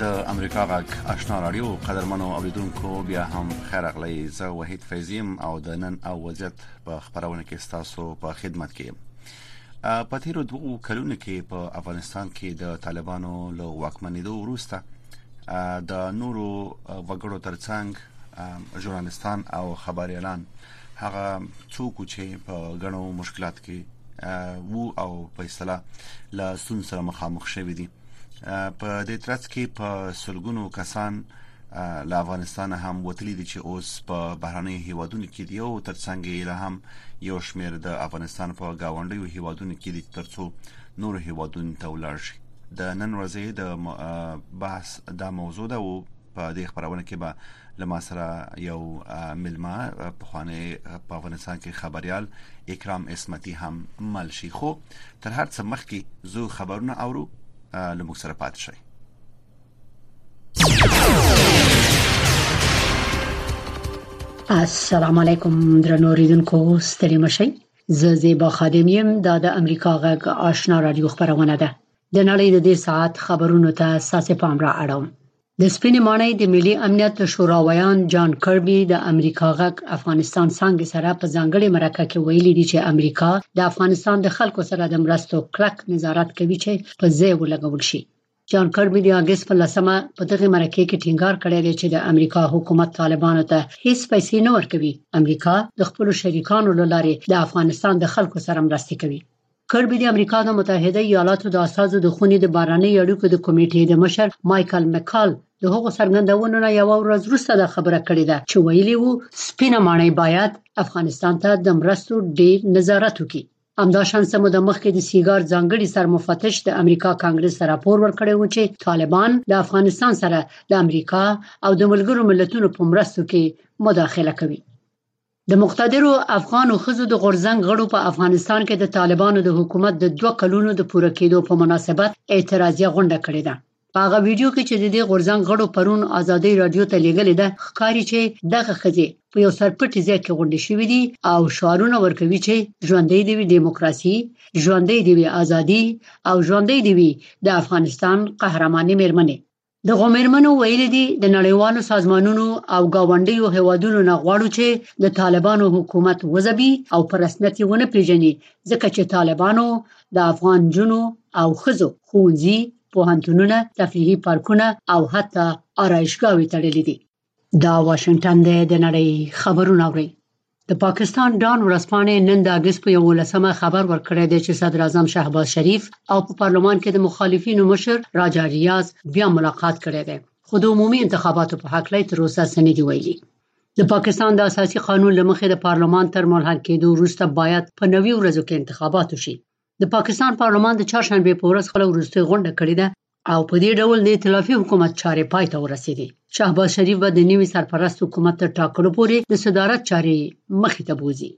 د امریکا غږ آشنا رادیو قدرمنو اوریدونکو بیا هم خیر اغلی زه وحید فیضیم او د نن او وضعیت په خبرونه کې تاسو په خدمت کې په تیرو دوو کلونو کې په افغانستان کې د طالبانو له واکمنېدو وروسته د نورو وګړو ترڅنګ ژورنالستان او خبريالان هغه څوک چې په غنو مشکلات کې وو او په اصطلاح له سن سره مخامخ شوې دي په دې ترڅ کې په سلګونو کسان له افغانستان هم وتلي دي چې اوس په بهراني هیوادونو کې دی او ترڅنګ یې له هم یو شمیر د افغانستان په گاونډیو هیوادونو کې دي ترڅو نور هیوادونو ته ولاړ شي د نن ورځې د بحث د موضوع ده په دې خبرونه کې به لما سره یو ملما په خوانې په افغانستان کې خبريال اکرام اسمتي هم مل شي خو تر هر څه مخکې زو خبرونه اورو لموږ سره پات شي السلام علیکم درنو ریدونکو ستړي مشئ زه زیبا خادم یم دا د امریکا غږ آشنا رادیو خبرونه ده د نړۍ د دې ساعت خبرونو ته ساسې پام را اړوم د سپینې ماڼۍ د ملي امنیت د شورا ویاند جان کربي د امریکا غږ افغانستان څنګه سره په ځانګړي مرکه کې ویلي دي چې امریکا د افغانستان د خلکو سره د مرستو کلک نظارت کوي چې په ځای ولګول شي جان کربي د اگست په لسمه په دغه مرکه کې ټینګار کړی دی چې د امریکا حکومت طالبانو ته هیڅ پیسې نه ورکوي امریکا د خپل شریکانو لارې د افغانستان د خلکو سره مرسته کوي کربي د امریکا د متحده ایالاتو د استازو د خونې د بارنۍ اړیکو د کمیټې د مشر مايكل مکال د هغو څرګندونو نه یو ورځ وروسته دا خبره کړې ده چې ویلي وو سپینه ماڼۍ باید افغانستان ته د مرستو ډیر نظارت وکړي همداشان سمو د مخکې د سیګار ځانګړي سرمفتش د امریکا کانګرس ته راپور ورکړی و چې طالبان د افغانستان سره د امریکا او د ملګرو ملتونو په مرستو کې مداخله کوي د مقتدرو افغانو ښځو د غورځنګ غړو په افغانستان کې د طالبانو د حکومت د دوه کلونو د پوره کېدو په مناسبت اعتراضیه غونډه کړې ده. په هغه ویډیو کې چې د دې غورځنګ غړو پرون ازادۍ راډیو ته لېږلې ده، ښکاري چې دغه ښځې په یو سرپټي ځای کې غونډې شوې دي او شعارونه ورکوي چې ژوندۍ دې وي ډیموکراسي، ژوندۍ دې وي ازادي او ژوندۍ دې وي د افغانستان قهرمانې مېرمنې. دغو مېرمنو ویلي دي د نړیوالو سازمانونو او ګاونډیو هیوادونو نه غواړو چې د طالبانو حکومت وځبي او په رسمیت یې ونه پیژني ځکه چې طالبانو د افغان جنو او خزو خونځي پوهنتونونه تفریحي پارکونه او حتی آرایشګاوې تړلې دي دا واشنگټن دی د نړۍ خبرونه اوري د پاکستان ډان ورسپانې نن د اگست په 11مه خبر ورکړی دی چې صدر اعظم شهباز شریف او په پارلمان کې د مخالفینو مشر راجا ریاض بیا ملاقات کړی دی خو د عمومي انتخاباتو په حق لای تر اوسه سنې دی ویلي د پاکستان د اساسي قانون لمخې د پارلمان تر ملحق کېدو وروسته باید په نوي ورځو کې انتخابات وشي د پاکستان پارلمان د چهارشنبې په ورځ خپل وروستۍ غونډه کړې ده او په دې ډول د ائتلافي حکومت چارې پای ته ورسېدې شهباز شریف به د نوي سرپرست حکومت تر ټاکلو پورې د صدارت چارې مخې ته بوزي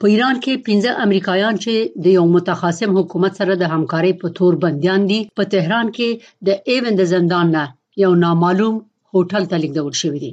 په ایران کې 15 امریکایان چې د یو متخاصم حکومت سره د همکارۍ په تور بنديان دي په تهران کې د ایون د زندان نه یو نامعلوم هوټل ته لیږدول شوی دی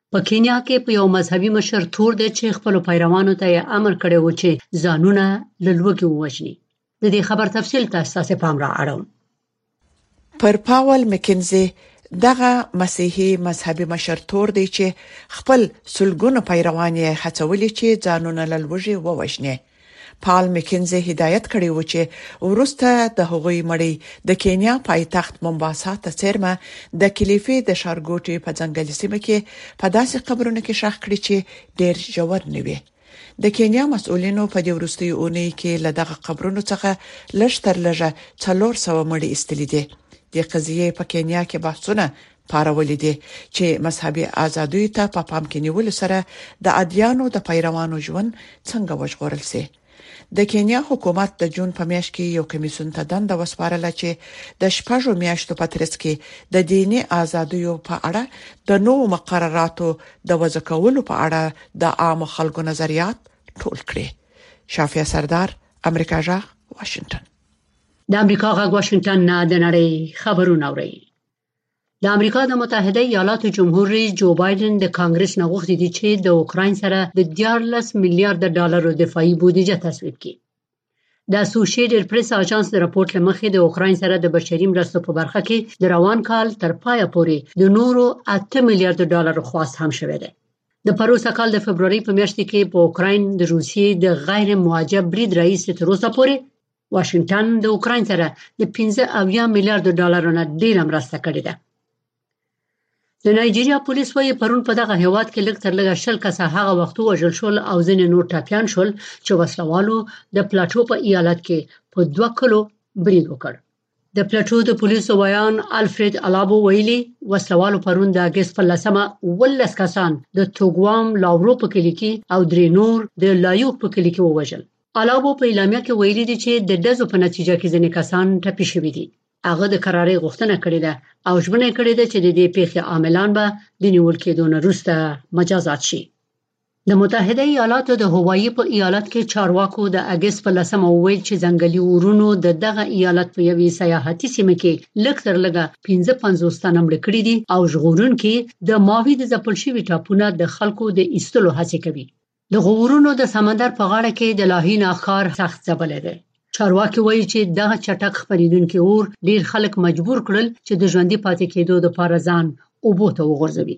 په کینیا کې په یو مذهبي مشر تور دی چې خپل پیروانو ته یې امر کړی و چې ځانونه له لوږې ووژني د دې خبر تفصیل تاسو ته پام را اړوم پر پاول مکینزي دغه مسیحي مذهبي مشر تور دی چې خپل سلګونو پیروان یې هڅولي چې ځانونه له لوږې ووژني پال مکینزي هدایت کړی و چې وروسته د هغوی مړی د کینیا پایتخت مومباسا ته څیرمه د کلیفي د ښارګوټي په ځنګلي سیمه کې په داسې قبرونو کې ښخ کړي چې ډیر ژور نه وي د کینیا مسؤلینو په دې وروستي اونۍ کې له دغه قبرونو څخه لږ تر لږه 300 مړي ایستلي دي د قضیې په کینیا کې بحثونه پارولي دي چې مذهبي ازادیو ته په پام کې نیولو سره د ادیانو د پیروانو ژوند څنګه وژغورل شي. د کینیا حکومت د جون په میاشت کې یو کمیسیون ته دنده وسپارله چې د شپږو میاشتو په ترڅ کې د دیني ازادیو په اړه د نوو مقرراتو د وضع کولو په اړه د عامو خلکو نظریات ټول کړي شافیا سردار امریکا جغ واشنگټن د امریکا غږ واشنگټن نه د نړۍ خبرونه اوري د امریکا د متحده ایالاتو جمهور رئیس جو بایدن د کانګرس نه غوښتي دي چې د اوکراین سره د 14 میلیارډ ډالرو دفاعي بودیجه تصویب کړي د اسوشیټډ پریس اژانس د راپورټ لمخې د اوکراین سره د بشري مرستو په برخه کې د روان کال تر پایه پورې د نورو 8 میلیارډ ډالرو خواست هم شوې ده د پروسه کال د فبرवरी په میاشت کې په اوکراین د روسیې د غیر موجب برید رئیس تر اوسه پورې واشنگټن د اوکرين سره د 15 او یا میلیارډ ډالرو نه ډیر مرسته کړې ده د نایجیریا پولیس وایي پرون په دغه هیواد کې لږ تر لږه شل کسه هغه وخت وژل شول او ځینې نور ټپيان شول چې وسلوالو د پلاټو په ایالت کې په دوه کلو برید وکړ د پلټو د پولیسو ویان الفرید الابو ویلي وسلوالو پرون د اگست په لسمه ولس کسان د توګوام لاورو په کلی کې او درې نور د لایوک په کلی کې ووژل قلابو په اعلامیه کې ویلي دي چې د دزو په نتیجه کې ځینې کسان ټپي شوي دي هغه د قرارې غوښتنه کړې ده او ژمنه کړې ده چې د دې پیښې عاملان به د نیول کېدو نه وروسته مجازات شي د متحده ایالاتو د هوایی په ایالت کې چارواکو د اگست په لسمه وویل چې ځنګلي اورونو د دغه ایالت په یوې سیاحتي سیمه کې لږ تر لږه 55 تنه مړ کړي دي او ژغورونکي د ماوی د ځپل شوي ټاپونه د خلکو د ایستلو هڅه کوي د غورونو د سمندر په غاړه کې د لاهي ناښار سخت ځپلی دی چارواکي وایي چې دغه چټک خپرېدونکي اور ډیر خلک مجبور کړل چې د ژوندي پاتې کېدو لپاره ځان اوبو ته وغورځوي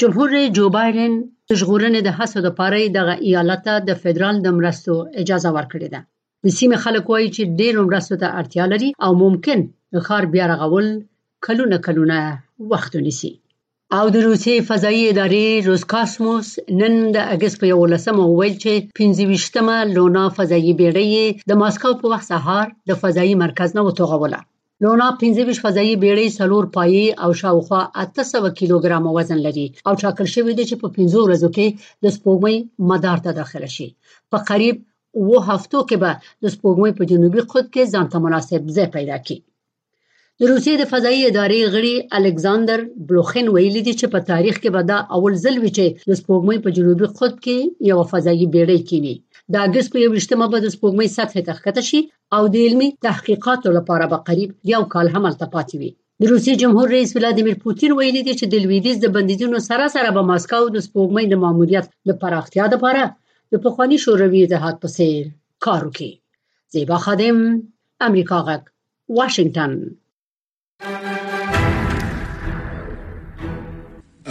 جمهور رئیس جو بایډن د ژغورنې د هڅو لپاره یې دغه ایالت ته د فدرال د مرستو اجازه ورکړې ده د سیمې خلک وایي چې ډېرو مرستو ته اړتیا لري او ممکن د ښار بیا رغول کلونه کلونه وخت ونیسي او د روسیې فضایي ادارې روسکاسموس نن د اګست په 11مه وویل چې 15مه لونا فضایي بیړۍ د ماسکو په وخت سهار د فضایي مرکز نه وتوغوله لونا 15 فضایي بیړۍ څلور پایي او شاوخوا 800 کیلوګرام وزن لري او ټاکل شوې ده چې په 15 ورځو کې د سپوږمۍ مدار ته داخله شي په قریب و هفتو کې به د سپوږمۍ په جنوبي قطب کې ځانته مناسب ځای پیدا کړي د روسیې د فضایي ادارې غړي الکساندر بلوخین ویلي دي چې په تاریخ کې به دا اول ځل وي چې د سپوږمۍ په جنوبي قطب کې یو فضایي بیړۍ کینی د اګست په 21مه به د سپوږمۍ سطح ته ښکته شي او د علمي تحقیقاتو لپاره به قریب یو کال هم هلته پاتې وي د روسي جمهور رئیس ولادیمیر پوتین ویلي دی چې د لویدیز د بندیزونو سره سره به ماسکو د سپوږمۍ د ماموریت د پراختیا لپاره د پخوانی شوروي اتحاد په څیر کار وکړي زیبا خادم امریکا غږ واشنګټن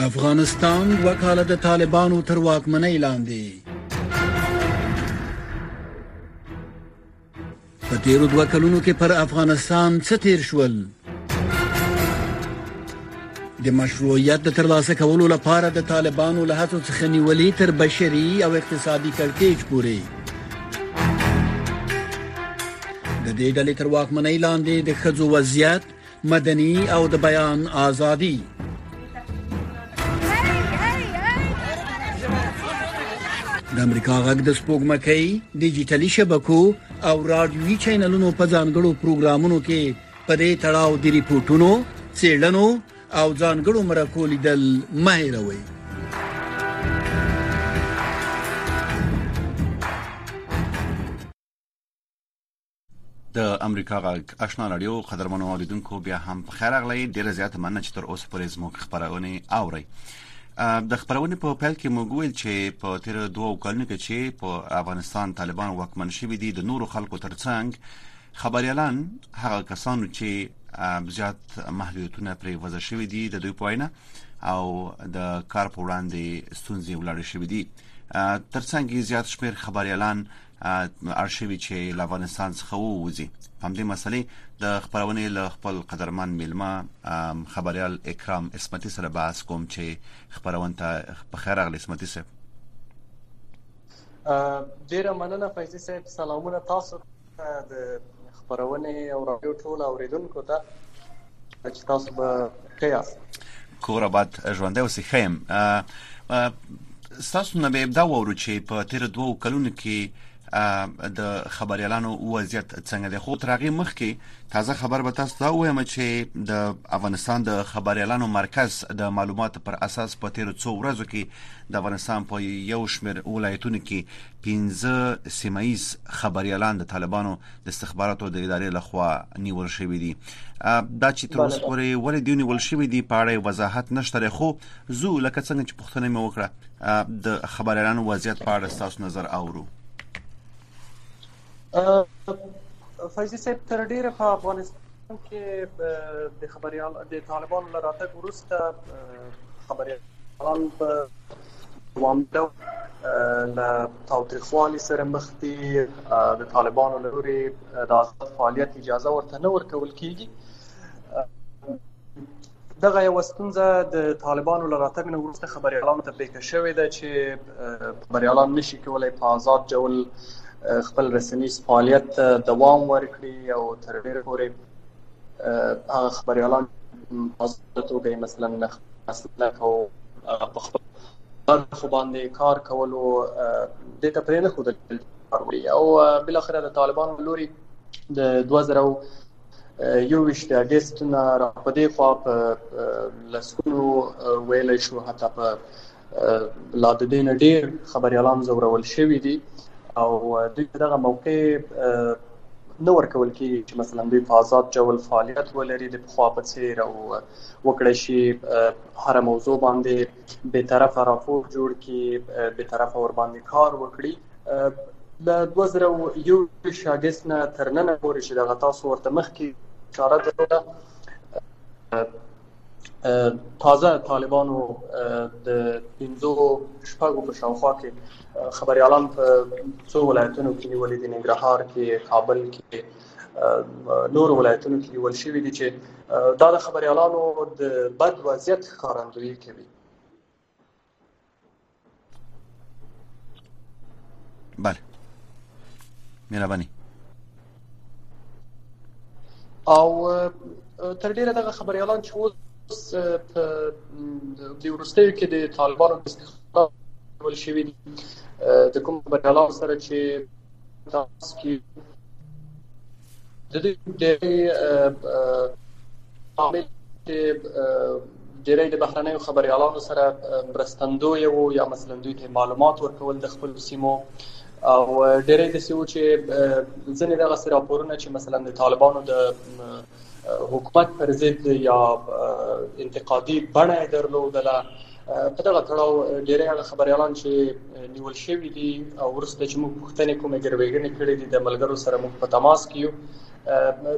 افغانستان دوه کاله د طالبانو تر واکمنۍ لاندې په تیرو دوه کلونو کې پر افغانستان څه تیر شول د مشروعیت د ترلاسه کولو لپاره د طالبانو له هڅو څخه نیولې تر بشري او اقتصادي کړکېچ پورې د دې ډلې تر واکمنۍ لاندې د خځو وضعیت مدني او د بیان ازادي د امریکا غږ د سپوږمکۍ ډیجیټلي شبکو او رادیوي چینلونو په ځانګړو پروګرامونو کې په دې تړاو د ریپورتونو، څېړنو او ځانګړو مرکو لیدل مه هېروئ. د امریکا غږ آشنا رادیو قدرمنو اوریدونکو بیا هم په خیر اغلی ډیره زیاته مننه چې تر اوسه پورې زموږ خبرونه اوري د خبرونه په پیل کې موږ ویل چې په تیر دوه کلونو کې چې په افغانستان طالبان واکمن شوي دي د نورو خلکو ترڅنګ خبریالان هغه کسانو چې زیات محدودیتونه پرې وضع شوې دي د دوی په وینا او د کار په وړاندې ستونزې ولاړې شوې دي ترڅنګ یې زیات شمیر خبريالان ارشیوي چې له افغانستان څخه ووزي په دې مسلې د خبرونې له خپل قدرمن میلمه خبريال اکرام اسمتي سره بحث کوم چې خبرونه ته په خیر اغلی اسمتي سره ډیره مننه فیضی صاحب سلامونه تاسو د خبرونې او رادیو ټول اوریدونکو ته چې تاسو به ښه یاست کور آباد ژوندی اوسې ښه یم ستاسو نه به دا وورو چې په تیر دوو کلونو کې د خبريالانو وضعیت څنګه دی خو تر هغه مخکې تازه خبر به تاسو دا وایم چې د افغانستان د خبريالانو مرکز د معلوماتو پر اساس په تیر څو ورځو کې د افغانستان په یو شمېر ولایتونو کې پنځه سیمه ییز خبریالان د طالبانو د استخباراتو د ادارې لخوا نیول شوې دي دا چې تر اوسه پورې ولې دی نیول شوې دي په اړه وضاحت نشته خو زو لکه څنګه چې پښتنه مې وکړه د خبریالانو وضعیت په اړه تاسو نظر اورو فیضي صاحب تر ډیره په افغانستان کې د خبريال د طالبانو له راتګ وروسته خبريالان په دوامداره له تاوتریخوالي سره مخ دي د طالبانو له لوري د آزاد فعالیت اجازه ورته نه ورکول کیږي دغه یو ستونزه د طالبانو له راتګ نه وروسته خبريالانو ته پېښه شوې ده چې خبريالان نشي کولای په آزاد ډول خپل رسنیز فعالیت ته دوام ورکړي او تر ډېره پورې هغه خبريالان آزاد توګه مثلا مثلا او په خپل برخو باندې کار کولو د ته پرې نه خو او بل اخر د طالبانو لوري د 2000 یو ویشت اگست نه را په دې خوا په لسګونو ویلی شو حتی په لا د دې نه ډېر خبریالان ځورول شوي دي او دوی ته دغه موقع نه ورکول کېږي چې مثلا دوی په آزاد ډول فعالیت ولري د پخوا په څېر او وکړای شي هره موضوع باندې بې طرفه راپور جوړ کړي بې طرفه ور باندې کار وکړي له 2001 شاګس نه تر نن پورې چې دغه تاسو ورته مخ کې اشاره درلوده تازه طالبانو د پنځو شپږو په شاوخوا کې خبريالان په څو ولایتونو کې نیولې دي ننګرهار کې کابل کې نور ولایتونو کې نیول شوي دي چې دا د خبريالانو د بد وضعیت ښکارندویي کوي بله مهرباني او تر ډیره دغه خبريالان چې اوس په د ورستیو کې د طالبانو د استخباراتو شوي دي د کوم خبريالانو سره چې تاسو کې د دې ډېری عامل چې ډېری د بهرنیو خبريالانو سره مرستندوی وو یا مثلا دوی ته معلومات ورکول د خپل سیمو او ډېری د سیو چې ځنې دغه سره راپورونه چې مثلا د طالبانو د حکومت پر ضد یا انتقادي بڼه درلودله په دغه تړاو ډیری هغه خبريالان چې نیول شوی دي او ورسته چې موږ پښتنې کومې ګروېګنې کړې دي د ملګرو سره موږ په تماس کې یو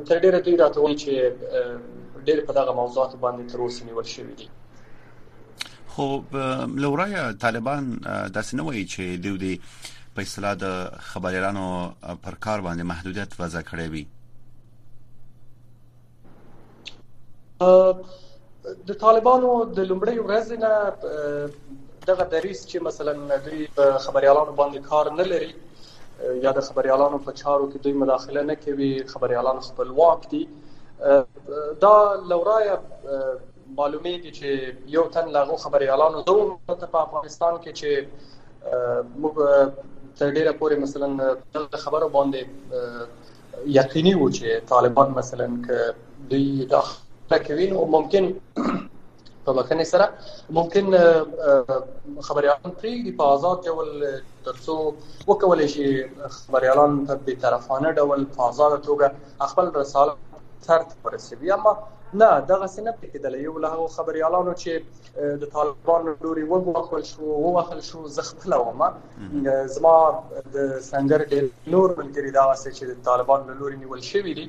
تر ډیره دوی راته وایي چې ډېر په دغه موضوعات باندې تر اوسه نیول شوی دي خو لوریا طالبان داسې نه وایي چې دوی دی په اصطلاح د خبريالانو پر کار باندې محدودیت وضع کړی وي د طالبانو د لومړۍ ورځې نه دغه دریځ چې مثلا دوی په خبریالانو باندې کار نه لري یا د خبریالانو په چارو کې دوی مداخله نه کوي خبریالان خپلواک دي دا لورایه معلومیږي چې یو تن لاغو خبریالانو دوه ته په افغانستان کې چې موږ تر ډیره پورې مثلا د خبرو باندې یقیني وو چې طالبان مثلا که دوی دا کوي نو ممکن په بخښنې سره ممکن خبريالان پریږدي په آزاد ډول ترڅو وکولای شي خبريالان په بي طرفانه ډول په آزاد توګه خپل رساله تر ورسوي اما نه دغه سینه پکېدل یو له خبريالانو چې د طالبان له لوري وګواښل شو ووهل شو زه خپل وم زما د سنگر ډېر نور ملګري دا واسه چې د طالبان له لوري نیول شوی دي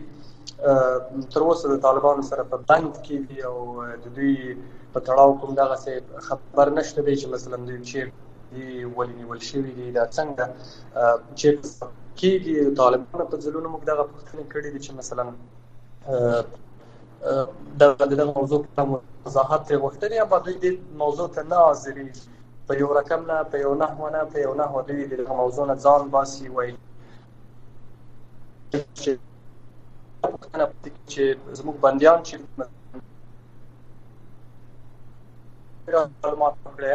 تر اوسه د طالبانو سره په بند کې دي او د دوی په تړاو کوم دغه څه خبر نشته دی چې مثلا دوی چې دی ولې نیول شوی دی دا څنګه چې کېږي طالبانو په ځلونو موږ دغه پوښتنه کړې دي چې مثلا دغه دغه موضوع ته وضاحت ته وختنی اما دوی د موضوع ته نه حاضرې په یو رقم نه په یو نه ونه په یو نه دوی د موضوع نه ځان باسي وای چې زموږ بنديان چې معلومات کړی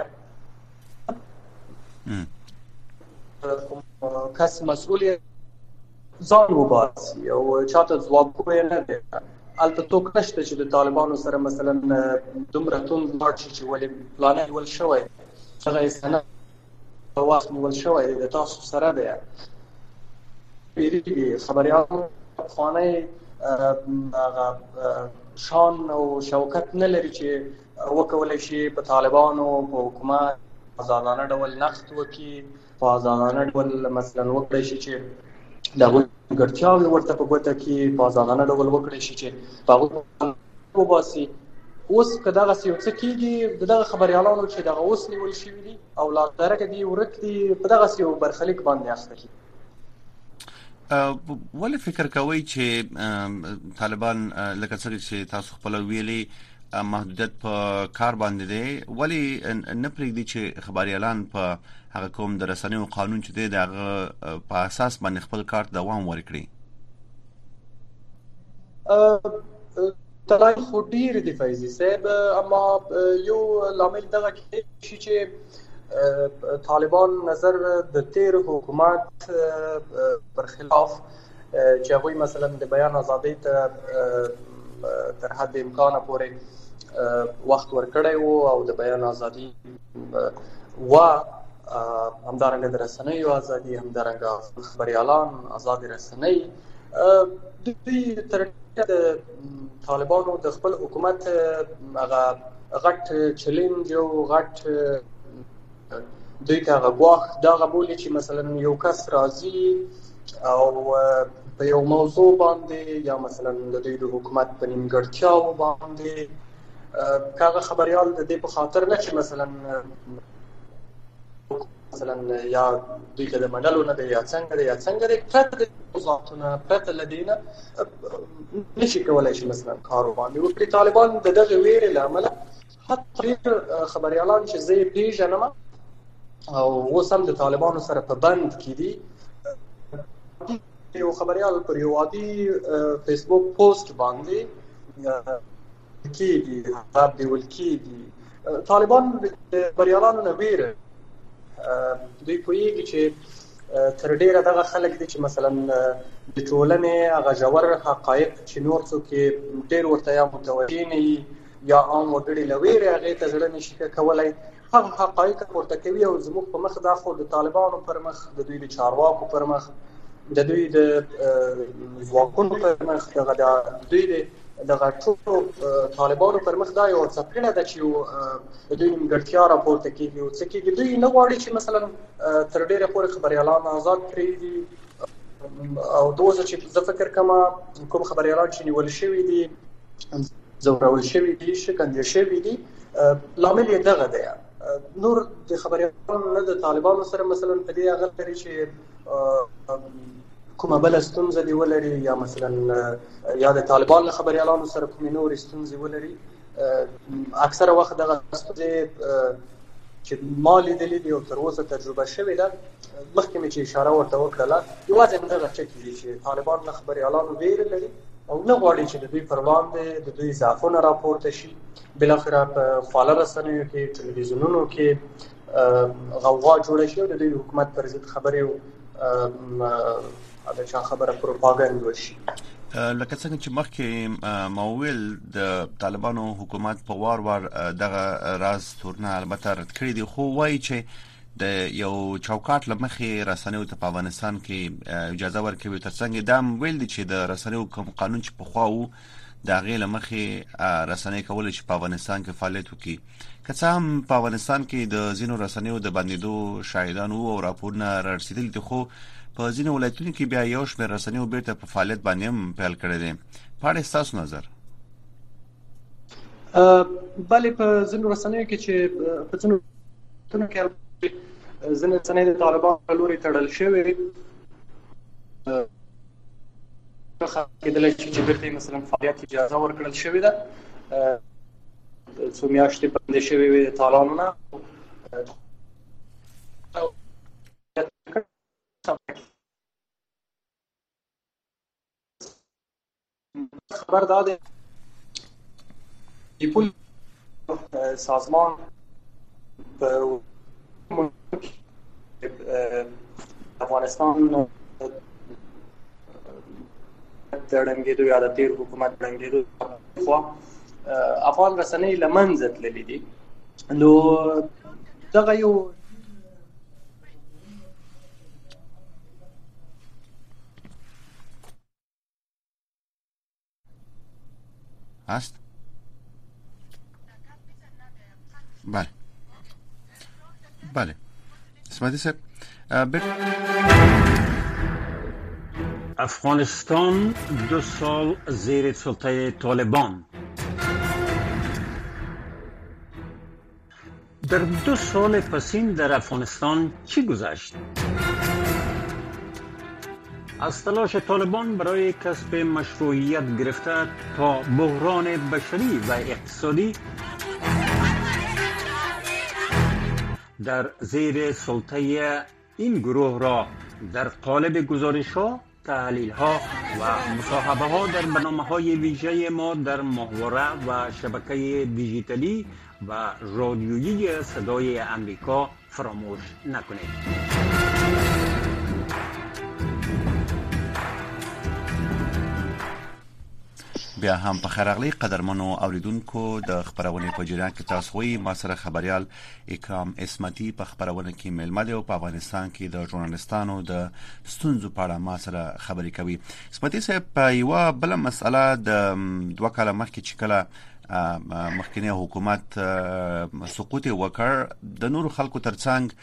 کس مسؤلیت ځان وباسي او چاته ځواب کوی نه دی البته توک نشته چې د طالبانو سره مثلا دومره تون لاړ شي چې ولې پلان ول شوی هغه سنه واس نیول شوی د تاسو سره دی پیریږي خبريال خانه هغه شان او شوکت نه لري چې وکول شي په طالبانو په حکومت ازادانه ډول نقد وکړي په آزادانه ډول مثلا وکړی شي چې د هغوی ګټیاوې ورته په ګوته کې په آزادانه ډول وکړی شي چې په هغوی وباسي اوس که دغه یو څه کېږي د دغه خبریالانو چې دغه اوس نیول شوي دي او لا درکه دي ورک دي په دغه یو برخلیک باندې اخته کېږي ولې فکر کوئ چې طالبان لکه څنګه چې تاسو خپل ویلي محدودیت په کار باندې دی ولی نه پریږدي چې خبريالان په هغه کوم د رسنیو قانون چې دی دغه په اساس باندې خپل کار دوام ورکړي تلای خو ډیر دی فیضی صاحب اما یو لامل دغه کې شي چې طالبان نظر د تیر حکومت پر خلاف چې هغوی مثلا د بیان ازادۍ ته تر حد امکانه پورې وخت ورکړی وو او د بیان ازادي و همدارنګه د رسنیو ازادي همدارنګه خبريالان ازاد رسنۍ دوی تر د طالبانو د خپل حکومت هغه غټ چیلنج او غټ دوی ته هغه ګواښ دا هغه بولي چې مثلا یو کس راځي او په یو موضوع باندې یا مثلا د دوی د حکومت په نیمګړتیاو باندې کاغه خبريال د دې په خاطر نه چې مثلا مثلا یا دوی ته د منلو نه دی یا څنګه دی یا څنګه دی پرته د ځاتونه پرته له دې نه نشي کولای شي مثلا کار باندې وکړي طالبان د دغه ویرې له امله حتی ډیر خبریالان چې زه یې پیژنم او اوس هم د طالبانو سره په بند کې دي یو خبریال پر یو عادي فیسبوک پوسټ باندې کېږي هغه دیول کېږي طالبان بریالانو نه ویره دوی پوهیږي چې تر ډیره دغه خلک دي چې مثلا د ټولنې هغه ژور حقایق چې نور څوک ډیر ورته یا متوجه نه یا عام وګړي له ویرې هغې ته زړه نشي ښه کولی هغه حقایق پورته کوي او زموږ په مخ دا خو د طالبانو پر مخ د دوی د چارواکو پر مخ د دوی د ځواکونو پر مخ دغه د دوی د دغه ټولو طالبانو پر مخ دا یو څپړه ده چې د دوی نیمګړتیا راپورته کېږي او څه کېږي دوی نه غواړي چې مثلا تر ډېره پورې خبریالان آزاد پرېږدي او دوزه چې زه فکر کوم کوم خبريالان چې نیول شوی دي زورول شوی دي شکندې شوی دي لامل یې دغه دی نور د خبريالانو نه د طالبانو سره مثلا په دې هغه لري چې کومه بل ستونزه دی ولري یا مثلا یا د طالبان له خبريالانو سره کومې نور ستونزې ولري اکثره وخت دغه ستونزې چې ما لیدلې دي او تر اوسه تجربه شوې ده مخکې مې چې اشاره ورته وکړله یوازې همدغه ټکي دي چې طالبان له خبریالانو ویره لري او نه غواړي چې د دوی پر وړاندې د دوی ضعفونه راپورته شي بلاخره په خواله رسنیو کې ټلویزیونونو کې غوغا جوړه شي او د دوی حکومت پر ضد خبرې د چا خبره پروپاګند وشي. لکه څنګه چې مخکې ما ویل د طالبانو حکومت په وار وار دغه راز تورنه البته رد کړی دی خو وایي چې د یو چوکاټ لمخې رسنیو ته په افغانستان کې اجازه ورکوي ترڅنګ دا ویل دي چې د رسنیو کوم قانون چې په خواو د هغې لمخې رسنۍ کولای شي په افغانستان کې فعالیت وکړي که څه هم په افغانستان کې د زینو رسنیو د بندیدو شاهدان وو او راپورونه رارسیدل دي خو په زینو ولایتونو کې بیا یو شمېر رسنیو بیرته په فعالیت باندې هم پیل کړی دی په اړه تاسو نظر بلې په زینو رسنیو کې چې په زینو رسنیو کې زینو رسنۍ د طالبانو لوري تړل شوی څخه کېدلی شي چې بیرته مثلا فعالیت اجازه ورکړل شوې ده څو میاشتې بندې شوې وې د تالانو نه خبر دا دی چې پول سازمان په افغانستان د ړنګېدو یا د تیر حکومت ړنګېدو خو افغان رسنۍ لمنځه تللې دي نو دغه یو هست بله بله اسمدی صاحب بر... افغانستان دو سال زیر سلطه طالبان در دو سال پسین در افغانستان چی گذشت؟ از تلاش طالبان برای کسب مشروعیت گرفته تا بحران بشری و اقتصادی در زیر سلطه این گروه را در قالب گزارش ها تحلیل ها و مصاحبه ها در برنامه های ویژه ما در محوره و شبکه دیجیتالی و رادیویی صدای امریکا فراموش نکنید بیا هم په خیرغلی قدرمنو اوریدونکو د خبرونه په جریان کې تاسو وي ما سره خبريال اکرام اسمتي په خبرونه کې ملمه دی او په افغانستان کې د ژورنالستانو د ستونزو په اړه ما سره خبرې کوي اسمتي صاحب په یو بل مسله د دوه کال مخکې چې کله مخکنی حکومت سقوط وکړ د نور خلکو ترڅنګ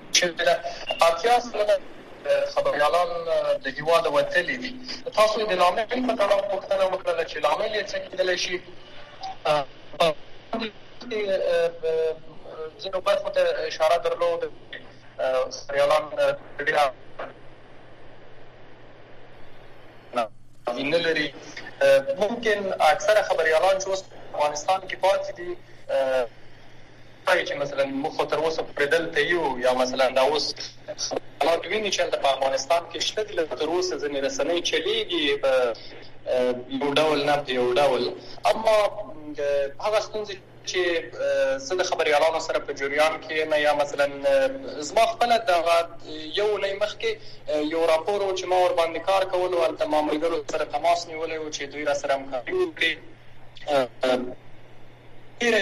چې د اتیا سلنه خبریالان د هیواده وتلي دي تاسو یې د لامل په تړاو پوښتنه وکړله چې لامل یې څه کیدلی شي ځینو برخو ته اشاره درلود خبریالان ډیر نه لري ممکن اکثره خبریالان چې اوس افغانستان کې پاتې دي ښايي چې مثلاً موږ خو تر اوسه پرې دلته يو يا مثلاً دا اوس خلک ويني چې هلته په افغانستان کې شته دي لکه تر اوسه ځينې رسنۍ چلېږي په يو ډول نه په يو ډول اما هغه ستونزې چې زه د خبريالانو سره په جريان کې يم يا مثلاً زما خپله دغه يو اونۍ مخکې يو راپور و چې ما ورباندې کار کولو هلته ما ملګرو سره تماس نيولی و چې دوی راسره همکاري وکړي ډېره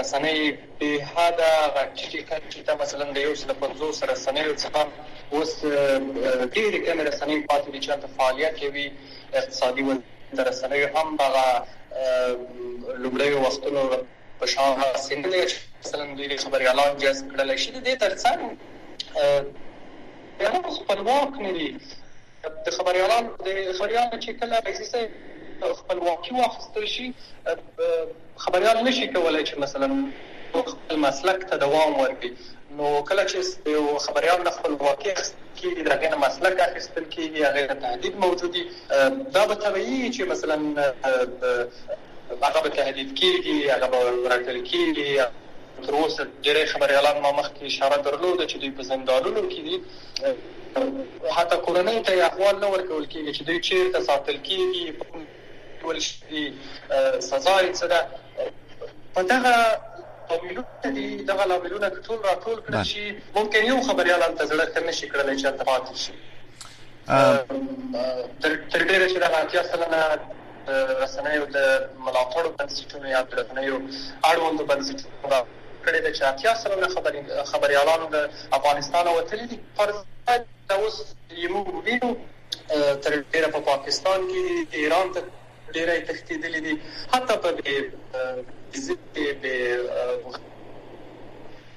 رسنۍ بې حده هغه ټیټې کچې ته مثلا د یو سل پنځوس رسنیو څخه اوس ډېرې کمې رسنۍ پاتې دي چې هلته فعالیت کوي، اقتصادي وضعیت د رسنیو هم د هغه لومړیو وختونو په شان هسې نه دی چې مثلا دوی د خبریالان جذب کړلی شي، د دې ترڅنګ خبریالان خپلواک نه دي. د خبریالانو د خبریال چې کله رئیسي صاحب خپلواکي واخیستل شي خبریال نشي کولای چې مثلا خپل مسلک ته دوام ورکړي نو کله چې د یو خبریال نه خپلواکي کېږي د هغې نه مسلک اخیستل کېږي هغې ته تهدید موجود وي دا به طبیعي وي چې مثلا هغه به تهدید کیږي، هغه به ورټل کیږي، تر اوسه ډیری خبریالان ما مخکې اشاره درلوده چې دوی په زندانونو کې دي، حتی کورنیو ته یې احوال نه ورکول کیږي چې دوی چیرته ساتل کیږي، په کوم ډول دي، سزا یې څه ده، په دغه لاملونه دي، دغه لاملونه که ټول راټول کړل شي ممکن یو خبریال هلته زړه ښه نشي کړلی چې هلته پاتې شي، تر ډیره چې دغه اتیا سلنه. رسنیو د ملاتړو بنسټونو یا د رسنیو اړوندو بنسټونو راپور کړې ده چې اتیا سلنه خبریالانو له افغانستانه وتلي دي، پر ځای دا اوس یې موږ وینو تر ډېره په پاکستان کې دي، ایران ته ډېری یې تښتېدلي دي، حتی په بې ویزې، بې غږه.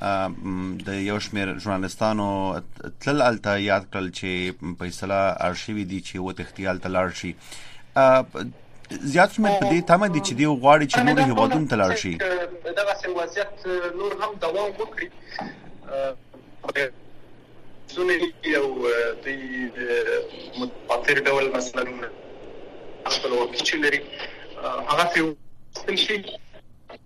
د یو شمېر ژورنالیستانو تل الته یاد کړل چې په اصطلاح ارشیوي دي چې و تختیال ته لاړ شي زیات شمېر په دې تمه دي چې دی غواړي چې نور هیوادونو ته لاړ شي دغه سم وضعیت نور هم دوام وکړي زونه یو د متفاوت ډول مثلا خپل وکیل لري هغه څه ستل شي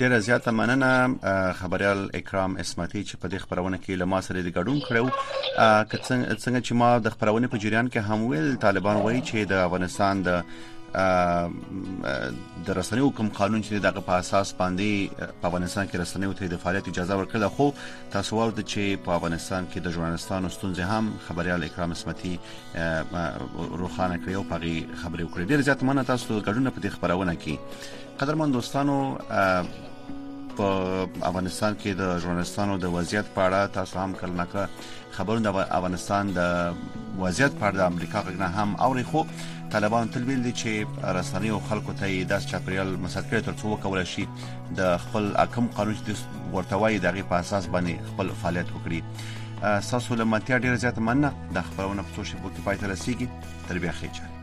ډیره زیاته مننه خبریال اکرام عصمتي چې په دې خبرونه کې لما سره د ګډون کړو که څنګه چې ما د خبرونه په جریان کې هم ویل طالبان وایي چې د افغانستان د د رسنیو کوم قانون چې دغه په اساس باندې په افغانستان کې رسنیو ته د فعالیت اجازه ورکړه خو تاسو ورد چې په افغانستان کې د ژورنالستانو ستونزې هم خبريال اکرام اسمتي روخانه کړې او پغي خبرې وکړې ډیر زیات مننه تاسو ګډون په دې خبرونه کې قدرمن دوستانو په افغانستان کې د ژورنالستانو د وضعیت په اړه تاسو هم کله ناکله خبرونه د افغانستان د وضعیت په اړه د امریکا غږنه هم اوري خو طالبان تل ویل دي چې رسنۍ او خلکو ته یې داس چاپریال مساعد کړي ترڅو وکول شي د خپل حکم قانون چې ورته وایي دغه په اساس باندې خپل فعالیت وکړي ساسو لمتیا ډیره زیاته مننه د خبرونه په څو شپو کې پاتې رسیدي تر بیا خېچه